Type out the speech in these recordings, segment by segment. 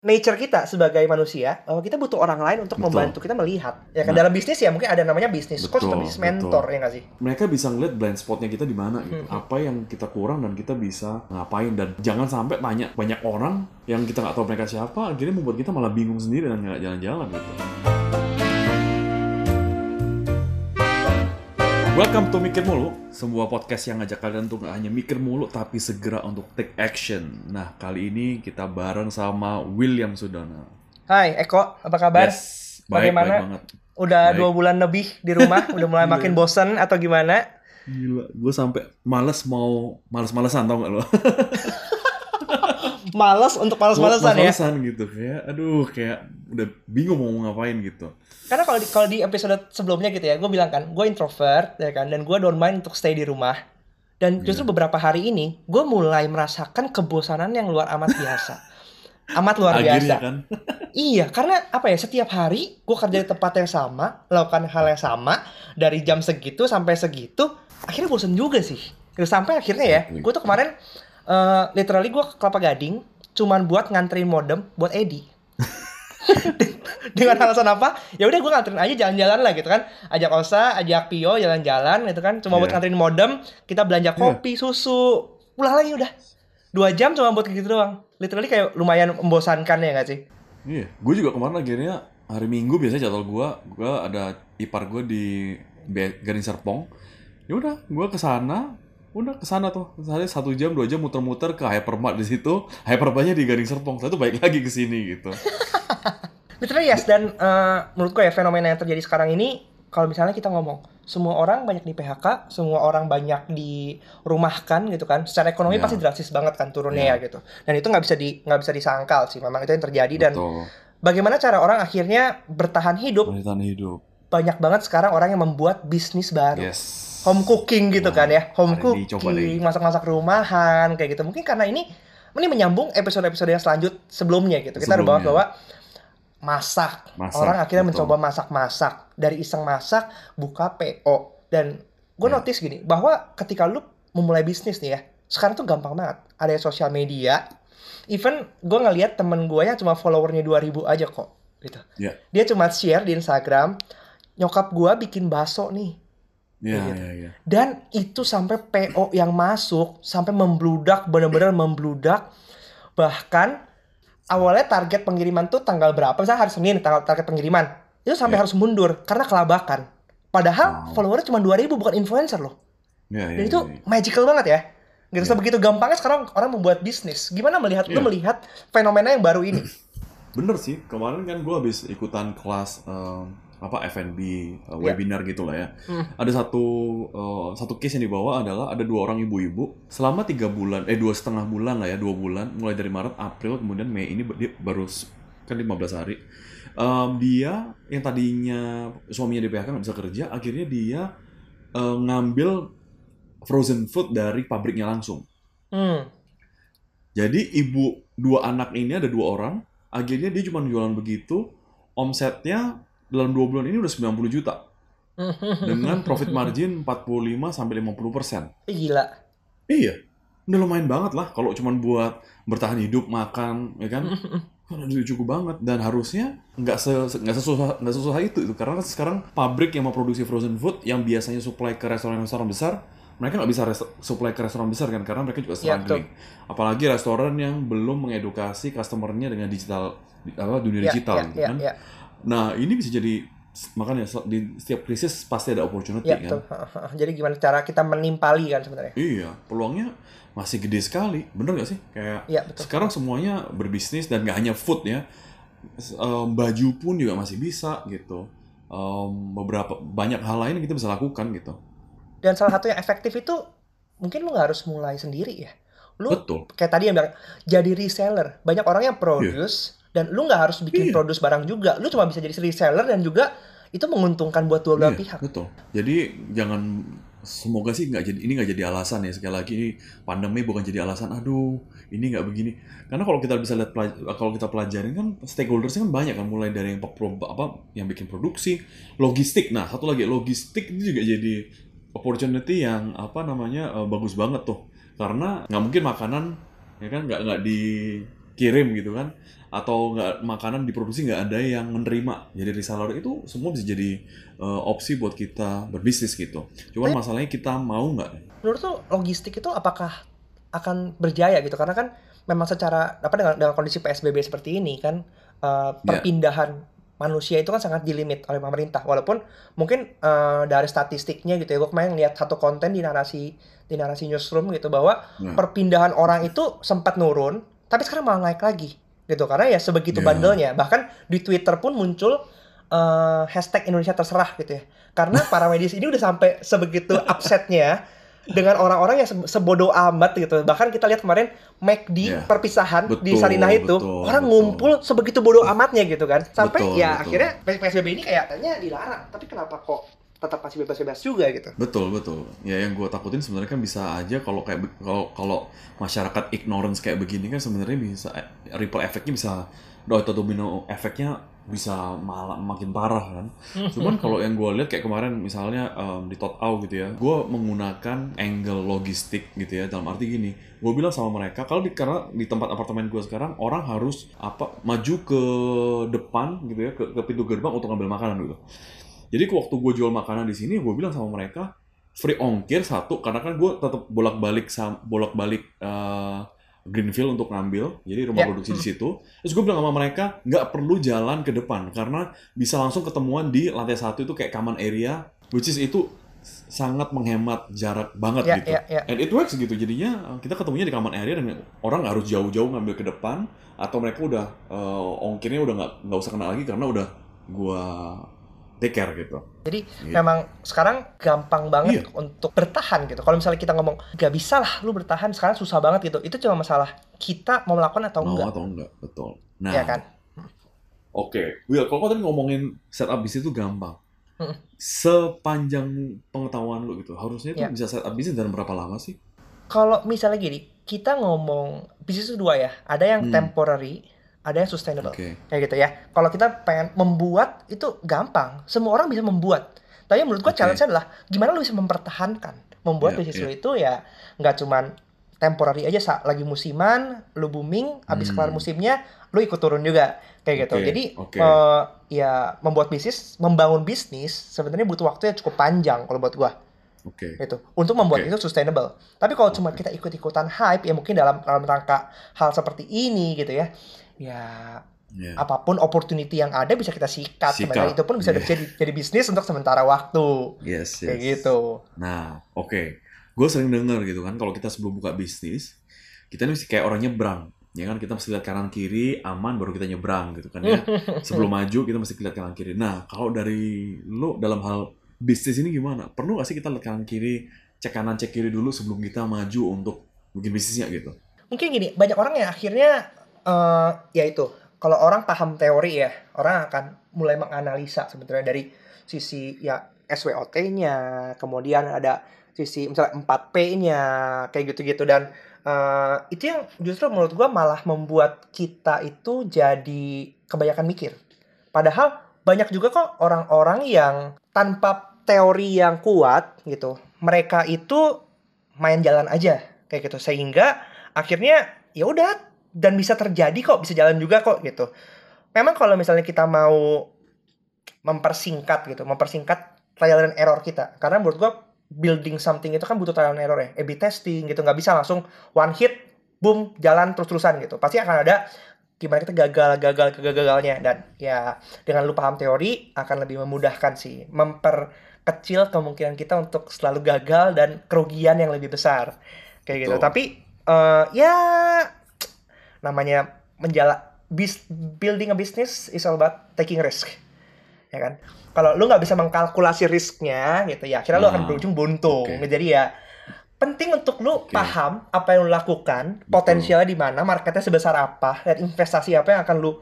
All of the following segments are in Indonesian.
nature kita sebagai manusia bahwa kita butuh orang lain untuk Betul. membantu kita melihat. Ya kan Nah. dalam bisnis ya mungkin ada namanya bisnis coach atau Betul, bisnis mentor ya nggak sih? mereka bisa ngeliat blind spotnya kita di mana gitu. Hmm. Apa yang kita kurang dan kita bisa ngapain dan jangan sampai tanya banyak orang yang kita nggak tahu mereka siapa akhirnya membuat kita malah bingung sendiri dan nggak jalan-jalan gitu. Welcome to Mikir Mulu, sebuah podcast yang ngajak kalian untuk nggak hanya mikir mulu tapi segera untuk take action. Nah, kali ini kita bareng sama William Sudana. Hai Eko, apa kabar? Yes, baik, Bagaimana? baik banget. Udah Baik. dua bulan lebih di rumah, udah mulai Gila. makin bosen atau gimana? Gila, gue sampai males mau males-malesan tau gak lo? Males untuk males-malesan ya. Males-malesan gitu kayak aduh kayak udah bingung mau ngapain gitu. Karena kalau di, kalau di episode sebelumnya gitu ya, gue bilang kan, gue introvert ya kan, dan gue don't mind untuk stay di rumah. Dan justru Iya. beberapa hari ini, gue mulai merasakan kebosanan yang luar amat biasa. amat luar biasa. Akhirnya kan. Iya, karena apa ya? Setiap hari gue kerja di tempat yang sama, melakukan hal yang sama dari jam segitu sampai segitu, akhirnya bosen juga sih. Sampai akhirnya ya, gue tuh kemarin eh, literally gue ke Kelapa Gading cuman buat nganterin modem buat Edi. Dengan alasan apa? Ya udah gue nganterin aja jalan-jalan lah gitu kan. Ajak Osa, ajak Pio jalan-jalan gitu kan. Cuma buat Iya. nganterin modem, kita belanja Iya. kopi, susu, pulang lagi udah. Dua jam cuma buat gitu doang. Literally kayak lumayan membosankan ya gak sih? Iya, gue juga kemarin akhirnya hari Minggu biasanya jadwal gue, gue ada ipar gue di Gading Serpong. Ya udah, gue ke sana, udah ke sana tuh. Saya satu jam dua jam muter-muter ke Hypermart di situ. Hypermartnya di Gading Serpong. Saya tuh balik lagi ke sini gitu. Literally yes dan eh, menurutku ya fenomena yang terjadi sekarang ini kalau misalnya kita ngomong semua orang banyak di PHK, semua orang banyak dirumahkan gitu kan. Secara ekonomi Ya. pasti drastis banget kan turunnya ya gitu. Dan itu nggak bisa di nggak bisa disangkal sih. Memang itu yang terjadi dan Betul. bagaimana cara orang akhirnya bertahan hidup? Bertahan hidup. Banyak banget sekarang orang yang membuat bisnis baru. Yes. Home cooking gitu kan ya. Home cooking, masak-masak rumahan kayak gitu. Mungkin karena ini ini menyambung episode-episode yang selanjut sebelumnya gitu. Kita Sebelumnya. bahwa masak. Masak, Orang akhirnya betul. mencoba masak-masak. Dari iseng masak, buka PO. Dan gue Ya. notice gini, bahwa ketika lu memulai bisnis nih ya, sekarang tuh gampang banget. Ada sosial media. Even gue ngeliat temen gue yang cuma followernya 2000 aja kok. Gitu. Ya. Dia cuma share di Instagram, nyokap gue bikin bakso nih. Iya, Kayak gitu. iya, iya. Dan itu sampai PO yang masuk sampai membludak benar-benar membludak. Bahkan awalnya target pengiriman tuh tanggal berapa? Misalnya hari Senin tanggal target pengiriman. Itu sampai Ya. harus mundur karena kelabakan. Padahal Wow. followernya cuma 2000 bukan influencer loh. Iya, iya, Dan itu iya. magical banget ya. Gitu Ya. sebegitu gampangnya sekarang orang membuat bisnis. Gimana melihat lu Ya. melihat fenomena yang baru ini? Bener sih, kemarin kan gue habis ikutan kelas em, apa F&B uh, Ya. webinar gitu lah ya. Hmm. Ada satu uh, satu case yang dibawa adalah ada dua orang ibu-ibu selama tiga bulan, eh dua setengah bulan lah ya, dua bulan, mulai dari Maret, April, kemudian Mei ini dia baru kan 15 hari. Em, dia yang tadinya suaminya di PHK nggak bisa kerja, akhirnya dia eh, ngambil frozen food dari pabriknya langsung. Hmm. Jadi ibu dua anak ini ada dua orang, akhirnya dia cuma jualan begitu, omsetnya dalam dua bulan ini udah 90 juta dengan profit margin 45 sampai 50 persen. Ih, Gila. Iya, udah lumayan banget lah kalau cuma buat bertahan hidup, makan, ya kan? Kan udah cukup banget dan harusnya nggak se nggak sesusah nggak sesusah itu itu karena kan sekarang pabrik yang memproduksi frozen food yang biasanya supply ke restoran-restoran besar mereka nggak bisa supply ke restoran besar kan karena mereka juga Iya, struggling apalagi restoran yang belum mengedukasi customernya dengan digital di- apa dunia Ya, digital ya, gitu ya, kan ya. Nah ini bisa jadi makanya di setiap krisis pasti ada opportunity Ya, kan betul. Jadi gimana cara kita menimpali kan sebenarnya? iya peluangnya masih gede sekali bener nggak sih kayak Iya, betul. sekarang semuanya berbisnis dan nggak hanya food ya baju pun juga masih bisa gitu beberapa banyak hal lain kita bisa lakukan gitu Dan salah satu yang efektif itu mungkin lu nggak harus mulai sendiri ya. Lu betul kayak tadi yang bilang jadi reseller. Banyak orang yang produce dan lu nggak harus bikin Iya. produce barang juga. Lu cuma bisa jadi reseller dan juga itu menguntungkan buat dua belah Iya, pihak. betul jadi jangan semoga sih nggak jadi ini nggak jadi alasan ya sekali lagi ini pandemi bukan jadi alasan aduh ini nggak begini karena kalau kita bisa lihat kalau kita pelajarin kan stakeholdersnya kan banyak kan mulai dari yang pro- apa yang bikin produksi logistik nah satu lagi logistik itu juga jadi opportunity yang apa namanya eh, bagus banget tuh karena nggak mungkin makanan ya kan nggak nggak di kirim gitu kan. Atau nggak makanan diproduksi nggak ada yang menerima. Jadi reseller itu semua bisa jadi uh, opsi buat kita berbisnis gitu. Cuman masalahnya kita mau nggak? Menurut tuh logistik itu apakah akan berjaya gitu? Karena kan memang secara apa dengan, dengan kondisi PSBB seperti ini kan uh, perpindahan manusia itu kan sangat dilimit oleh pemerintah. Walaupun mungkin uh, dari statistiknya gitu ya gue kemarin lihat satu konten di narasi di narasi newsroom gitu bahwa yeah. perpindahan orang itu sempat nurun tapi sekarang malah naik lagi gitu karena ya sebegitu yeah. bandelnya bahkan di Twitter pun muncul uh, hashtag Indonesia terserah gitu ya karena para medis ini udah sampai sebegitu upsetnya dengan orang-orang yang sebodoh amat gitu. Bahkan kita lihat kemarin McD yeah. perpisahan betul, di Sarinah itu betul, orang betul. ngumpul sebegitu bodoh amatnya gitu kan. Sampai betul, ya betul. akhirnya PSBB ini kayak katanya dilarang. Tapi kenapa kok tetap masih bebas-bebas juga gitu. Betul betul. Ya yang gue takutin sebenarnya kan bisa aja kalau kayak kalau kalau masyarakat ignorance kayak begini kan sebenarnya bisa ripple efeknya bisa atau domino efeknya bisa malah makin parah kan. Cuman kalau yang gue lihat kayak kemarin misalnya um, di Tot Au gitu ya, gue menggunakan angle logistik gitu ya dalam arti gini, gue bilang sama mereka kalau di karena di tempat apartemen gue sekarang orang harus apa maju ke depan gitu ya ke, ke pintu gerbang untuk ngambil makanan gitu. Jadi waktu gue jual makanan di sini, gue bilang sama mereka free ongkir satu karena kan gue tetap bolak balik bolak balik uh, Greenfield untuk ngambil, jadi rumah yeah. produksi di situ. Terus gue bilang sama mereka nggak perlu jalan ke depan karena bisa langsung ketemuan di lantai satu itu kayak common area, which is itu sangat menghemat jarak banget yeah, gitu. Yeah, yeah. And it works gitu. Jadinya kita ketemunya di common area dan orang harus jauh-jauh ngambil ke depan atau mereka udah uh, ongkirnya udah nggak nggak usah kenal lagi karena udah gua take care gitu. Jadi gitu. memang sekarang gampang banget iya. untuk bertahan gitu. Kalau misalnya kita ngomong gak bisa lah lu bertahan sekarang susah banget gitu. Itu cuma masalah kita mau melakukan atau mau enggak. atau enggak, betul. Nah, ya kan. Oke, okay. Will, kalau tadi ngomongin setup bisnis itu gampang. Hmm. Sepanjang pengetahuan lu gitu, harusnya itu ya. bisa setup bisnis dalam berapa lama sih? Kalau misalnya gini, kita ngomong bisnis itu dua ya. Ada yang hmm. temporary, ada yang sustainable okay. kayak gitu ya kalau kita pengen membuat itu gampang semua orang bisa membuat tapi menurut gua okay. challenge adalah gimana lu bisa mempertahankan membuat yeah, bisnis yeah. lu itu ya nggak cuman temporary aja saat lagi musiman lu booming habis hmm. kelar musimnya lu ikut turun juga kayak gitu okay. jadi okay. Uh, eh, ya membuat bisnis membangun bisnis sebenarnya butuh waktu yang cukup panjang kalau buat gua Oke. Okay. Itu untuk membuat okay. itu sustainable. Tapi kalau okay. cuma kita ikut-ikutan hype ya mungkin dalam dalam rangka hal seperti ini gitu ya ya yeah. apa pun opportunity yang ada bisa kita sikat, sikat. sebenarnya itu pun bisa yeah. jadi jadi bisnis untuk sementara waktu. Yes, kayak gitu. Nah oke. Okay. gue sering dengar gitu kan kalau kita sebelum buka bisnis kita mesti kayak orang nyebrang. Ya kan kita mesti lihat kanan kiri aman baru kita nyebrang gitu kan ya. Sebelum maju kita mesti lihat kanan kiri. Nah kalau dari lo dalam hal bisnis ini gimana? Perlu gak sih kita lihat kanan kiri cek kanan cek kiri dulu sebelum kita maju untuk bikin bisnisnya gitu? Mungkin gini banyak orang yang akhirnya uh, ya itu. Kalau orang paham teori ya orang akan mulai menganalisa sebetulnya dari sisi ya SWOT-nya kemudian ada sisi misalnya 4P-nya kayak gitu-gitu. Dan uh, itu yang justru menurut gue malah membuat kita itu jadi kebanyakan mikir. Padahal banyak juga kok orang-orang yang tanpa teori yang kuat gitu mereka itu main jalan aja kayak gitu. Sehingga akhirnya ya udah dan bisa terjadi kok bisa jalan juga kok gitu. Memang kalau misalnya kita mau mempersingkat gitu mempersingkat trial and error kita karena menurut gua building something itu kan butuh trial and error ya A/B testing gitu nggak bisa langsung one hit boom jalan terus-terusan gitu. Pasti akan ada gimana kita gagal gagal kegagalannya dan ya dengan lu paham teori akan lebih memudahkan sih memperkecil kemungkinan kita untuk selalu gagal dan kerugian yang lebih besar. Kayak gitu. Tapi uh, ya namanya menjala bis, building a business is all about taking risk. Ya kan? Kalau lu nggak bisa mengkalkulasi risknya gitu ya akhirnya nah, lu akan berujung buntung okay. jadi ya penting untuk lu okay. paham apa yang lu lakukan potensialnya di mana marketnya sebesar apa dan investasi apa yang akan lu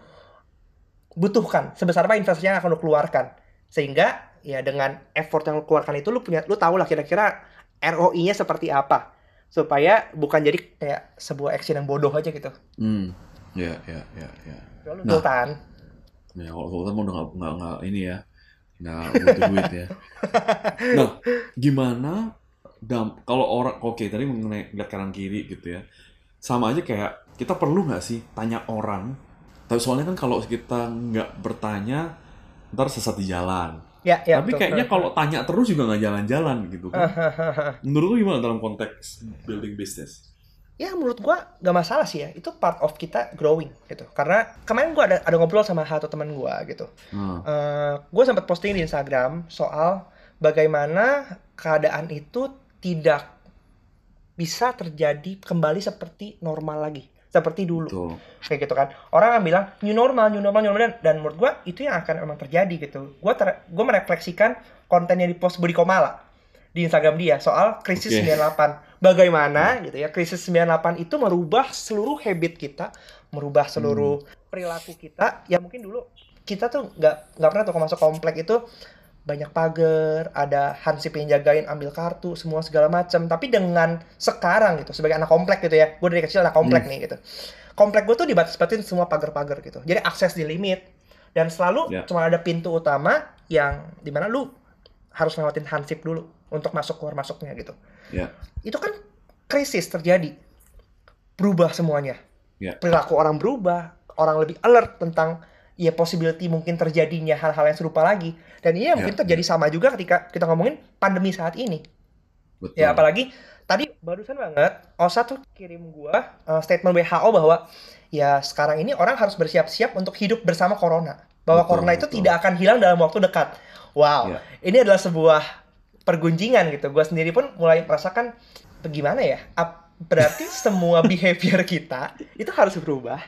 butuhkan sebesar apa investasi yang akan lu keluarkan. Sehingga ya dengan effort yang lu keluarkan itu lu punya lu tahu lah kira-kira ROI-nya seperti apa supaya bukan jadi kayak sebuah action yang bodoh aja gitu. Hmm, ya, ya, ya, ya. Lalu nah, Sultan. Ya, kalau Sultan mau udah nggak nggak ini ya, nggak butuh duit ya. Nah, gimana dam kalau orang oke okay, tadi mengenai lihat kanan kiri gitu ya. sama aja kayak kita perlu nggak sih tanya orang tapi soalnya kan kalau kita nggak bertanya ntar sesat di jalan Ya, ya. tapi betul. kayaknya kalau tanya terus juga nggak jalan-jalan gitu kan menurut lu gimana dalam konteks building business ya menurut gua gak masalah sih ya. Itu part of kita growing gitu. Karena kemarin gua ada ada ngobrol sama satu teman gua gitu. Hmm. Eh, gue sempat posting di Instagram soal bagaimana keadaan itu tidak bisa terjadi kembali seperti normal lagi, seperti dulu. Betul. Kayak gitu kan. Orang kan bilang new normal, new normal, new normal dan, dan menurut gua itu yang akan emang terjadi gitu. Gua ter, gua merefleksikan konten yang dipost Budi Komala di Instagram dia soal krisis Oke. 98. Bagaimana gitu ya krisis 98 itu merubah seluruh habit kita, merubah seluruh perilaku kita. Ya mungkin dulu kita tuh nggak nggak pernah tuh masuk komplek itu banyak pagar, ada hansip yang jagain ambil kartu, semua segala macam. Tapi dengan sekarang gitu, sebagai anak komplek gitu ya, gue dari kecil anak komplek nih gitu. Komplek gue tuh dibatas-batasin semua pagar-pagar gitu. Jadi akses di limit dan selalu Ya. cuma ada pintu utama yang di mana lu harus lewatin hansip dulu untuk masuk keluar masuknya gitu. Ya. Itu kan krisis terjadi, berubah semuanya. Ya. Perilaku orang berubah, orang lebih alert tentang ya possibility mungkin terjadinya hal-hal yang serupa lagi. Dan ini Ya, mungkin terjadi sama juga ketika kita ngomongin pandemi saat ini. Betul. Ya apalagi tadi barusan banget Osa tuh kirim gua uh, statement WHO bahwa ya sekarang ini orang harus bersiap-siap untuk hidup bersama corona. Bahwa Betul, corona itu betul. tidak akan hilang dalam waktu dekat. Wow, Ya. ini adalah sebuah pergunjingan gitu. Gua sendiri pun mulai merasakan bagaimana ya? Berarti semua behavior kita itu harus berubah,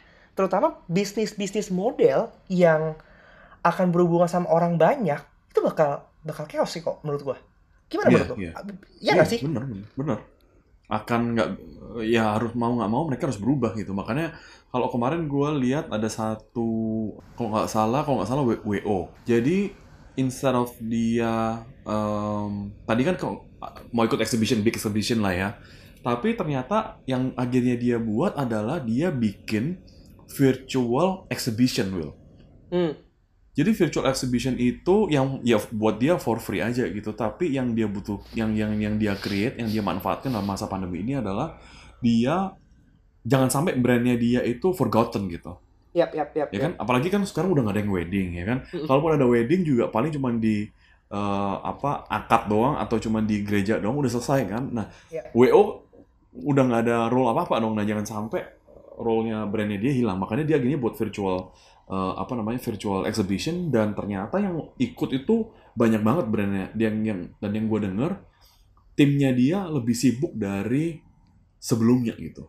terutama bisnis-bisnis model yang akan berhubungan sama orang banyak itu bakal bakal chaos sih kok menurut gua. Gimana Iya, menurut lu? iya. Iya nggak sih? Bener, bener, bener. Akan nggak, ya harus mau nggak mau mereka harus berubah gitu. Makanya kalau kemarin gue lihat ada satu, kalau nggak salah, kalau nggak salah WO. Jadi instead of dia em, tadi kan kalau mau ikut exhibition, big exhibition lah ya. Tapi ternyata yang akhirnya dia buat adalah dia bikin virtual exhibition, Will. Hmm. Jadi virtual exhibition itu yang ya buat dia for free aja gitu, tapi yang dia butuh, yang yang yang dia create, yang dia manfaatkan dalam masa pandemi ini adalah dia jangan sampai brandnya dia itu forgotten gitu, Yap, yap, yap. ya kan? Apalagi kan sekarang udah nggak ada yang wedding ya kan? Kalaupun ada wedding juga paling cuma di eh, apa akad doang atau cuma di gereja doang udah selesai kan? Nah, Ya. WO udah nggak ada role apa apa dong, nah jangan sampai role-nya brandnya dia hilang, makanya dia akhirnya buat virtual eh, apa namanya virtual exhibition. Dan ternyata yang ikut itu banyak banget brandnya. Yang yang dan yang gue denger timnya dia lebih sibuk dari sebelumnya gitu.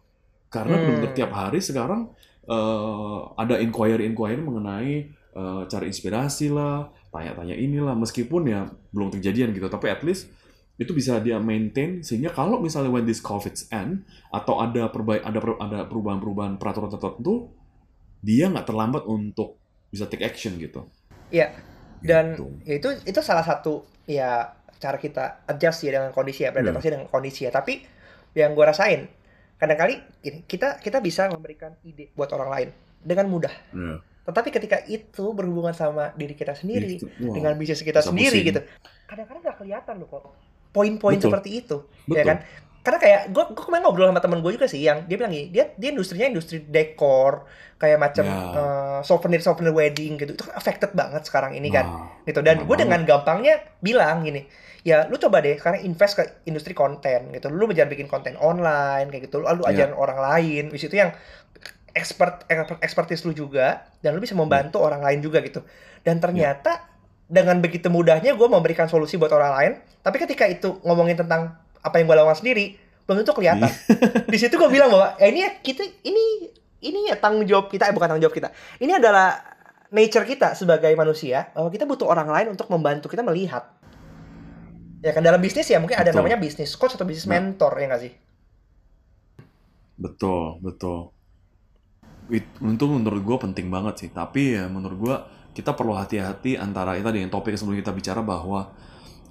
Karena Hmm. benar-benar tiap hari sekarang eh, ada inquiry inquiry mengenai eh, cari inspirasi lah tanya-tanya inilah. Meskipun ya belum kejadian gitu. Tapi at least itu bisa dia maintain sehingga kalau misalnya when this covid end atau ada perbaik ada per- ada perubahan-perubahan peraturan tertentu dia nggak terlambat untuk bisa take action gitu. Iya. Dan Gitu. ya itu itu salah satu ya cara kita adjust ya dengan kondisi ya, beradaptasi Iya. dengan kondisi ya. Tapi yang gue rasain kadang-kali gini, kita kita bisa memberikan ide buat orang lain dengan mudah. Iya. Tetapi ketika itu berhubungan sama diri kita sendiri, Gitu. Wah, dengan bisnis kita bisa sendiri pusing. gitu, kadang-kadang nggak kelihatan loh kok poin-poin seperti itu, ya betul. kan? Karena kayak gue gue kemarin ngobrol sama temen gue juga sih yang dia bilang gini, dia dia industrinya industri dekor kayak macam Ya. eh, souvenir souvenir wedding gitu, itu kan affected banget sekarang ini kan Nah, gitu dan Benar gue dengan gampangnya bilang gini ya lu coba deh karena invest ke industri konten gitu lu jangan bikin konten online kayak gitu lalu Iya. ajarin orang lain di situ yang expert expertise lu juga dan lu bisa membantu Iya. orang lain juga gitu dan ternyata dengan begitu mudahnya gue memberikan solusi buat orang lain tapi ketika itu ngomongin tentang apa yang gue lakukan sendiri belum tentu kelihatan Iya. di situ gue bilang bahwa ya ini ya kita ini ini ya tanggung jawab kita eh bukan tanggung jawab kita ini adalah nature kita sebagai manusia bahwa kita butuh orang lain untuk membantu kita melihat ya kan dalam bisnis ya mungkin ada Betul. namanya bisnis coach atau bisnis Nah. mentor ya nggak sih betul, betul. It, itu menurut gue penting banget sih. Tapi ya menurut gue kita perlu hati-hati antara itu yang topik sebelum kita bicara bahwa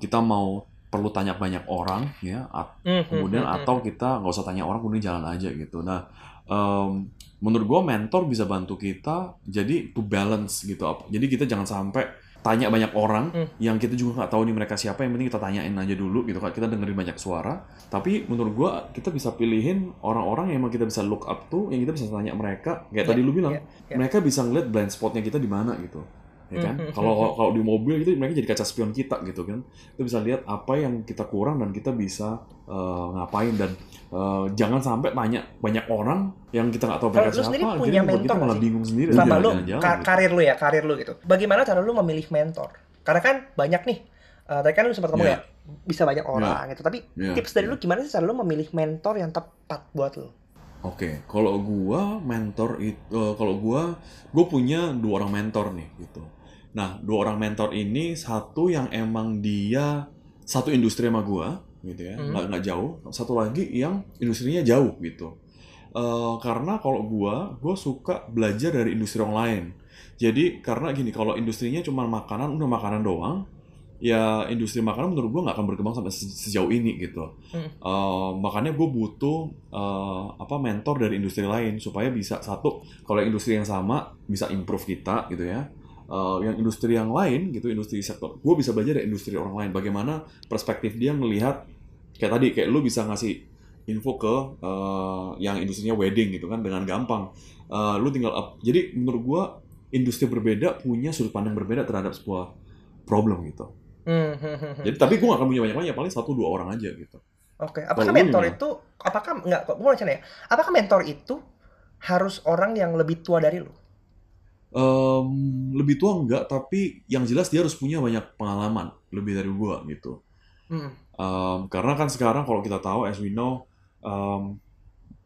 kita mau perlu tanya banyak orang ya at- kemudian Hmm, hmm, hmm, atau kita nggak usah tanya orang kemudian jalan aja gitu. Nah em, menurut gua mentor bisa bantu kita jadi to balance gitu jadi kita jangan sampai tanya banyak orang Hmm. yang kita juga nggak tahu nih mereka siapa yang penting kita tanyain aja dulu gitu kan. Kita dengerin banyak suara. Tapi menurut gua kita bisa pilihin orang-orang yang emang kita bisa look up tuh yang kita bisa tanya mereka. Kayak Iya, tadi lu bilang iya, iya. mereka bisa ngeliat blind spotnya kita di mana gitu ya kan kalau kalau di mobil gitu mereka jadi kaca spion kita gitu kan kita bisa lihat apa yang kita kurang dan kita bisa eh, ngapain dan eh, jangan sampai tanya banyak orang yang kita nggak tahu mereka siapa sendiri punya kita mentor nggak malah sih? bingung sendiri Selama Iya, lu ka- gitu. karir lu ya, karir lu gitu. Bagaimana cara lu memilih mentor? Karena kan banyak nih. eh, tadi kan lu sempat ngomong Iya. ya, bisa banyak orang gitu. Tapi Iya, tips dari iya. lu gimana sih cara lu memilih mentor yang tepat buat lu? Oke, kalau gua mentor itu, kalau gua, gua punya dua orang mentor nih gitu. Nah, dua orang mentor ini satu yang emang dia satu industri sama gua gitu ya, Hmm. nggak nggak jauh. Satu lagi yang industrinya jauh gitu. Eh, karena kalau gua, gua suka belajar dari industri orang lain. Jadi karena gini, kalau industrinya cuma makanan, udah makanan doang, ya industri makanan menurut gua nggak akan berkembang sampai se- sejauh ini gitu. Hmm. Eh, makanya gue butuh eh, apa mentor dari industri lain supaya bisa satu kalau industri yang sama bisa improve kita gitu ya. Eh, yang industri yang lain gitu industri sektor gue bisa belajar dari industri orang lain bagaimana perspektif dia melihat kayak tadi kayak lu bisa ngasih info ke eh, yang industrinya wedding gitu kan dengan gampang Eh, lu tinggal up jadi menurut gue industri berbeda punya sudut pandang berbeda terhadap sebuah problem gitu Hmm, hmm, hmm, jadi tapi gue gak akan punya banyak banyak paling satu dua orang aja gitu Oke, apakah Kalau lu mentor gimana? itu apakah enggak kok gue mau nanya ya. Apakah mentor itu harus orang yang lebih tua dari lu? Em, lebih tua enggak, tapi yang jelas dia harus punya banyak pengalaman lebih dari gua gitu. Hmm. Em, karena kan sekarang kalau kita tahu as we know em,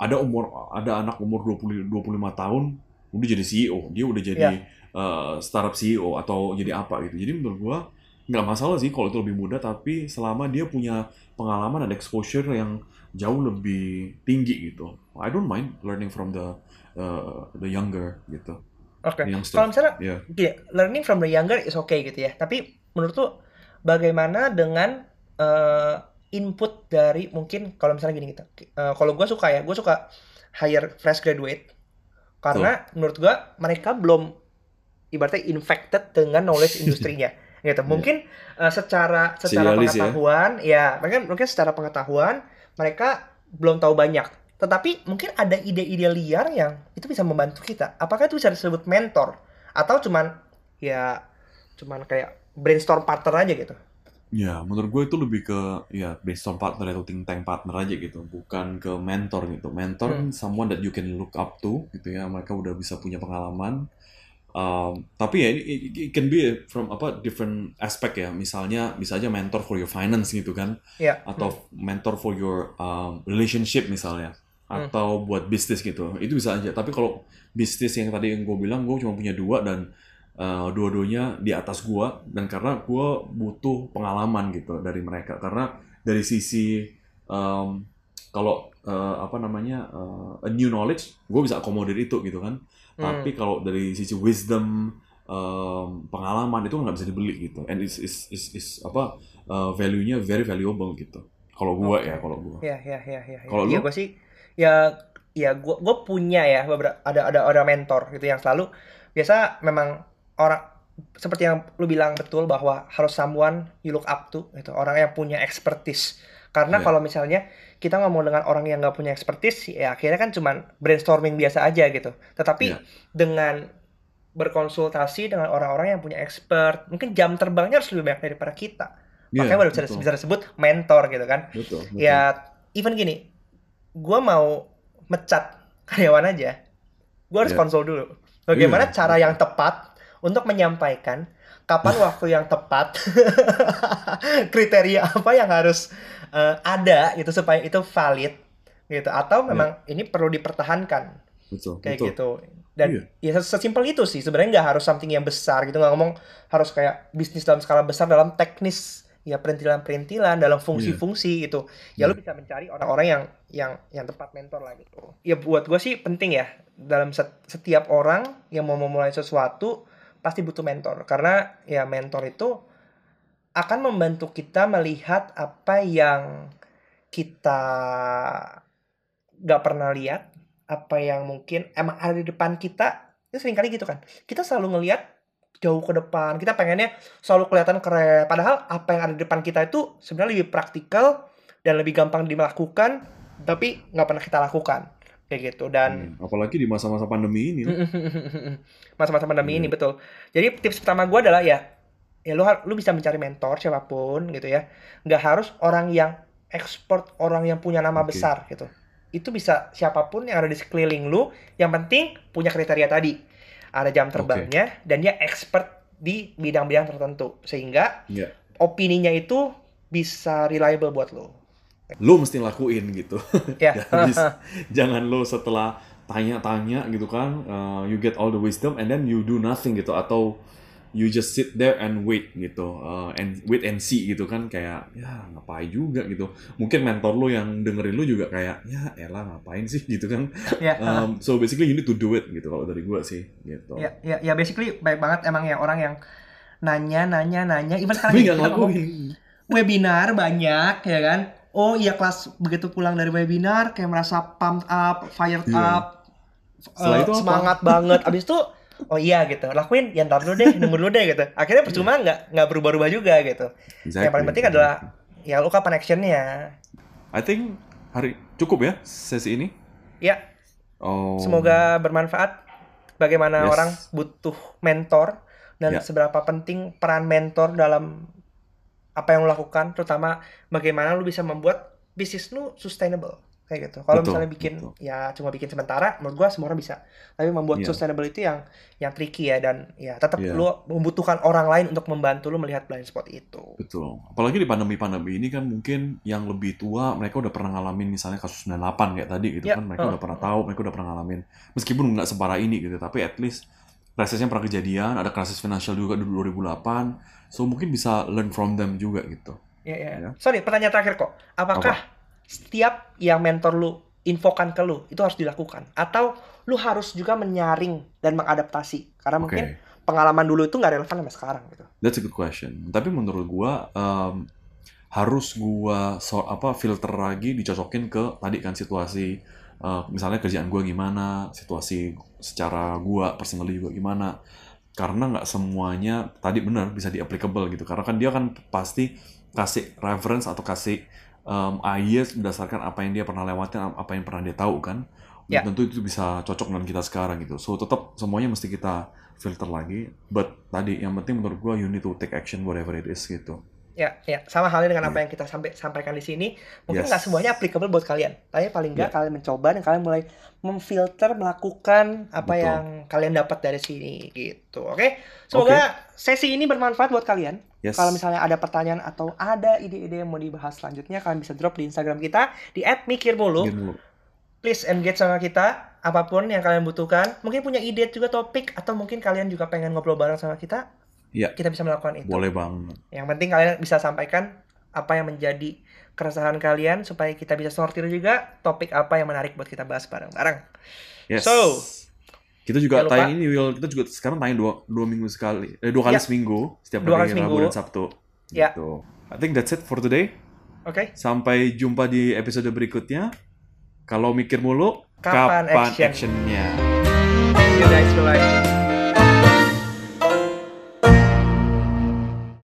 ada umur ada anak umur 20 25 tahun udah jadi CEO, dia udah jadi eh, startup CEO atau jadi apa gitu. Jadi menurut gua nggak masalah sih kalau itu lebih muda tapi selama dia punya pengalaman dan exposure yang jauh lebih tinggi gitu. I don't mind learning from the uh, the younger gitu. Oke. Youngster. Kalau misalnya Iya. gini, learning from the younger is okay gitu ya. Tapi menurut lu bagaimana dengan eh, input dari mungkin kalau misalnya gini gitu. Eh, kalau gue suka ya, gue suka hire fresh graduate karena menurut gue mereka belum ibaratnya infected dengan knowledge industrinya gitu. Mungkin eh, secara secara Idealis ya. pengetahuan ya, mereka mungkin secara pengetahuan mereka belum tahu banyak. Tetapi mungkin ada ide-ide liar yang itu bisa membantu kita. Apakah itu bisa disebut mentor atau cuman ya cuman kayak brainstorm partner aja gitu? Ya, menurut gue itu lebih ke ya brainstorm partner atau think tank partner aja gitu, bukan ke mentor gitu. Mentor Hmm. someone that you can look up to gitu ya, mereka udah bisa punya pengalaman. Um, tapi ya it, it- can be from apa different aspect ya. Misalnya bisa aja mentor for your finance gitu kan, Ya. atau mentor for your um, relationship misalnya, Hmm. atau buat bisnis gitu. Itu bisa aja. Tapi kalau bisnis yang tadi yang gue bilang, gue cuma punya dua dan uh, dua-duanya di atas gua dan karena gua butuh pengalaman gitu dari mereka karena dari sisi um, kalau uh, apa namanya uh, a new knowledge gue bisa akomodir itu gitu kan Hmm. tapi kalau dari sisi wisdom um, pengalaman itu nggak bisa dibeli gitu and is is is, is apa uh, value-nya very valuable gitu kalau gua Oke. ya kalau gua Ya, ya, ya, ya. ya. Kalau Iya, lu? gue sih ya ya gue gue punya ya beberapa ada ada ada mentor gitu yang selalu biasa memang orang seperti yang lu bilang betul bahwa harus someone you look up to gitu orang yang punya expertise karena Iya. kalau misalnya kita ngomong dengan orang yang nggak punya expertise ya akhirnya kan cuman brainstorming biasa aja gitu tetapi Iya. dengan berkonsultasi dengan orang-orang yang punya expert mungkin jam terbangnya harus lebih banyak daripada kita Iya, makanya baru bisa, disebut mentor gitu kan betul, betul. ya even gini gue mau mecat karyawan aja. Gue harus Iya. konsul dulu. Bagaimana Iya, cara yang tepat untuk menyampaikan kapan waktu yang tepat kriteria apa yang harus eh, ada gitu supaya itu valid gitu. Atau memang ini perlu dipertahankan. Betul, kayak betul. gitu. Dan ya ses- sesimpel itu sih. Sebenarnya nggak harus something yang besar gitu. Nggak ngomong harus kayak bisnis dalam skala besar dalam teknis ya perintilan-perintilan dalam fungsi-fungsi gitu. Ya lu Iya. bisa mencari orang-orang yang yang yang tepat mentor lah gitu. Ya buat gue sih penting ya dalam set- setiap orang yang mau memulai sesuatu pasti butuh mentor. Karena ya mentor itu akan membantu kita melihat apa yang kita nggak pernah lihat apa yang mungkin emang ada di depan kita itu sering kali gitu kan. Kita selalu ngelihat jauh ke depan. Kita pengennya selalu kelihatan keren. Padahal apa yang ada di depan kita itu sebenarnya lebih praktikal dan lebih gampang dilakukan, tapi nggak pernah kita lakukan kayak gitu. Dan Hmm, apalagi di masa-masa pandemi ini. masa-masa pandemi ini Iya. betul. Jadi tips pertama gue adalah ya, ya lu lu bisa mencari mentor siapa pun gitu ya. Nggak harus orang yang ekspor, orang yang punya nama Oke. besar gitu. Itu bisa siapa pun yang ada di sekeliling lu. Yang penting punya kriteria tadi. Ada jam terbangnya dan dia expert di bidang-bidang tertentu sehingga Iya. opininya itu bisa reliable buat lu. Lo mesti lakuin gitu. Ya. Jangan jangan lo setelah tanya-tanya gitu kan, uh, you get all the wisdom and then you do nothing gitu atau you just sit there and wait gitu, uh, and wait and see gitu kan kayak ya ngapain juga gitu. Mungkin mentor lo yang dengerin lo juga kayak ya elah ngapain sih gitu kan. ya. Um, so basically you need to do it gitu kalau dari gua sih gitu. ya, ya, ya basically baik banget emang ya orang yang nanya, nanya, nanya. Even sekarang kita ngomong webinar banyak ya kan. Oh iya kelas begitu pulang dari webinar kayak merasa pumped up, fired Iya. up, Setelah eh, itu apa? semangat banget. Abis itu oh iya gitu, lakuin ya ntar dulu deh, nunggu dulu deh gitu. Akhirnya percuma nggak nggak berubah-ubah juga gitu. Yang paling penting adalah ya lu kapan actionnya. I think hari cukup ya sesi ini. Ya Oh. semoga bermanfaat. Bagaimana Yes. orang butuh mentor dan Ya. seberapa penting peran mentor dalam apa yang lo lakukan, terutama bagaimana lu bisa membuat bisnis lu sustainable kayak gitu. Kalau misalnya bikin betul. ya cuma bikin sementara, menurut gua semua orang bisa. Tapi membuat Iya. sustainable itu yang yang tricky ya dan ya tetap Iya. lu membutuhkan orang lain untuk membantu lu melihat blind spot itu. Betul. Apalagi di pandemi-pandemi ini kan mungkin yang lebih tua mereka udah pernah ngalamin misalnya kasus 98 kayak tadi gitu Ya, kan. Mereka uh, udah pernah tahu, mereka udah pernah ngalamin. Meskipun nggak separah ini gitu, tapi at least krisisnya pernah kejadian, ada krisis finansial juga di 2008. So mungkin bisa learn from them juga gitu. Ya, ya. Ya. Sorry, pertanyaan terakhir kok. Apakah setiap yang mentor lu infokan ke lu itu harus dilakukan atau lu harus juga menyaring dan mengadaptasi karena Oke. mungkin pengalaman dulu itu nggak relevan sama sekarang gitu. That's a good question. Tapi menurut gua em, harus gua so, apa filter lagi dicocokin ke tadi kan situasi eh, misalnya kerjaan gua gimana, situasi secara gua personally juga gimana. Karena nggak semuanya tadi benar bisa di applicable gitu. Karena kan dia kan pasti kasih reference atau kasih ideas berdasarkan apa yang dia pernah lewatin, apa yang pernah dia tahu kan. Ya. Belum tentu itu bisa cocok dengan kita sekarang gitu. So tetap semuanya mesti kita filter lagi. But tadi yang penting menurut gua you need to take action whatever it is gitu. Ya, ya sama halnya dengan apa Iya. yang kita sampai sampaikan di sini. Mungkin Yes. nggak semuanya applicable buat kalian, tapi paling nggak Ya. kalian mencoba dan kalian mulai memfilter, melakukan apa Betul. yang kalian dapat dari sini gitu. Oke, semoga sesi ini bermanfaat buat kalian. Yes. Kalau misalnya ada pertanyaan atau ada ide-ide yang mau dibahas selanjutnya, kalian bisa drop di Instagram kita di @mikirmulu. Please engage sama kita apa pun yang kalian butuhkan. Mungkin punya ide juga topik atau mungkin kalian juga pengen ngobrol bareng sama kita. Iya. Kita bisa melakukan itu. Boleh banget. Yang penting kalian bisa sampaikan apa yang menjadi keresahan kalian supaya kita bisa sortir juga topik apa yang menarik buat kita bahas bareng-bareng. Yes. So, kita juga tayang ini Will, kita juga sekarang tayang dua, dua minggu sekali, eh dua kali Ya. seminggu, setiap Dua hari Rabu dan Sabtu. Ya. Gitu. I think that's it for today. Oke? Sampai jumpa di episode berikutnya. Kalau mikir mulu, Kapan action? actionnya? See you guys. Bye-bye.